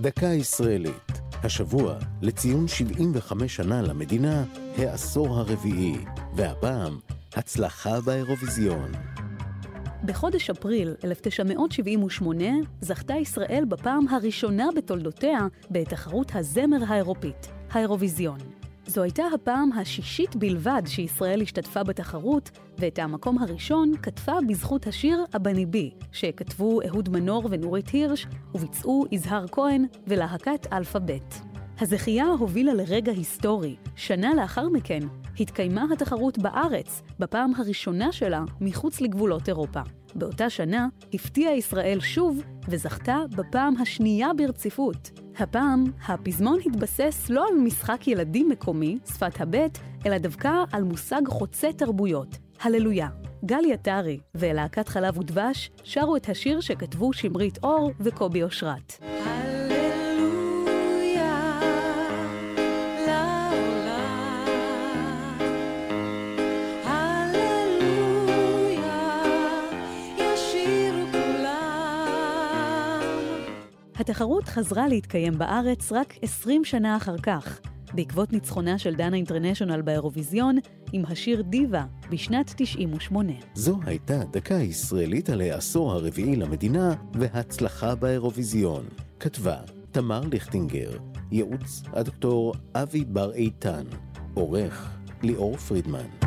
דקה ישראלית, השבוע לציון 75 שנה למדינה, העשור הרביעי, והפעם, הצלחה באירוויזיון. בחודש אפריל 1978 זכתה ישראל בפעם הראשונה בתולדותיה בתחרות הזמר האירופית, האירוויזיון. זו הייתה הפעם השישית בלבד שישראל השתתפה בתחרות, ואת המקום הראשון כתבה בזכות השיר "הבני בי", שכתבו אהוד מנור ונורית הירש, וביצעו יזהר כהן ולהקת אלפאבית. הזכייה הובילה לרגע היסטורי. שנה לאחר מכן התקיימה התחרות בארץ, בפעם הראשונה שלה מחוץ לגבולות אירופה. באותה שנה הפתיעה ישראל שוב וזכתה בפעם השנייה ברציפות. הפעם הפזמון התבסס לא על משחק ילדים מקומי, שפת הבט, אלא דווקא על מושג חוצה תרבויות, הללויה. גלי עטרי ולהקת חלב ודבש שרו את השיר שכתבו שמרית אור וקובי אושרת. התחרות חזרה להתקיים בארץ רק 20 שנה אחר כך, בעקבות ניצחונה של דנה אינטרנשיונל באירוויזיון עם השיר דיווה בשנת 98. זו הייתה דקה ישראלית על העשור הרביעי למדינה והצלחה באירוויזיון. כתבה תמר ליכטינגר, ייעוץ הדוקטור אבי בר איתן, עורך ליאור פרידמן.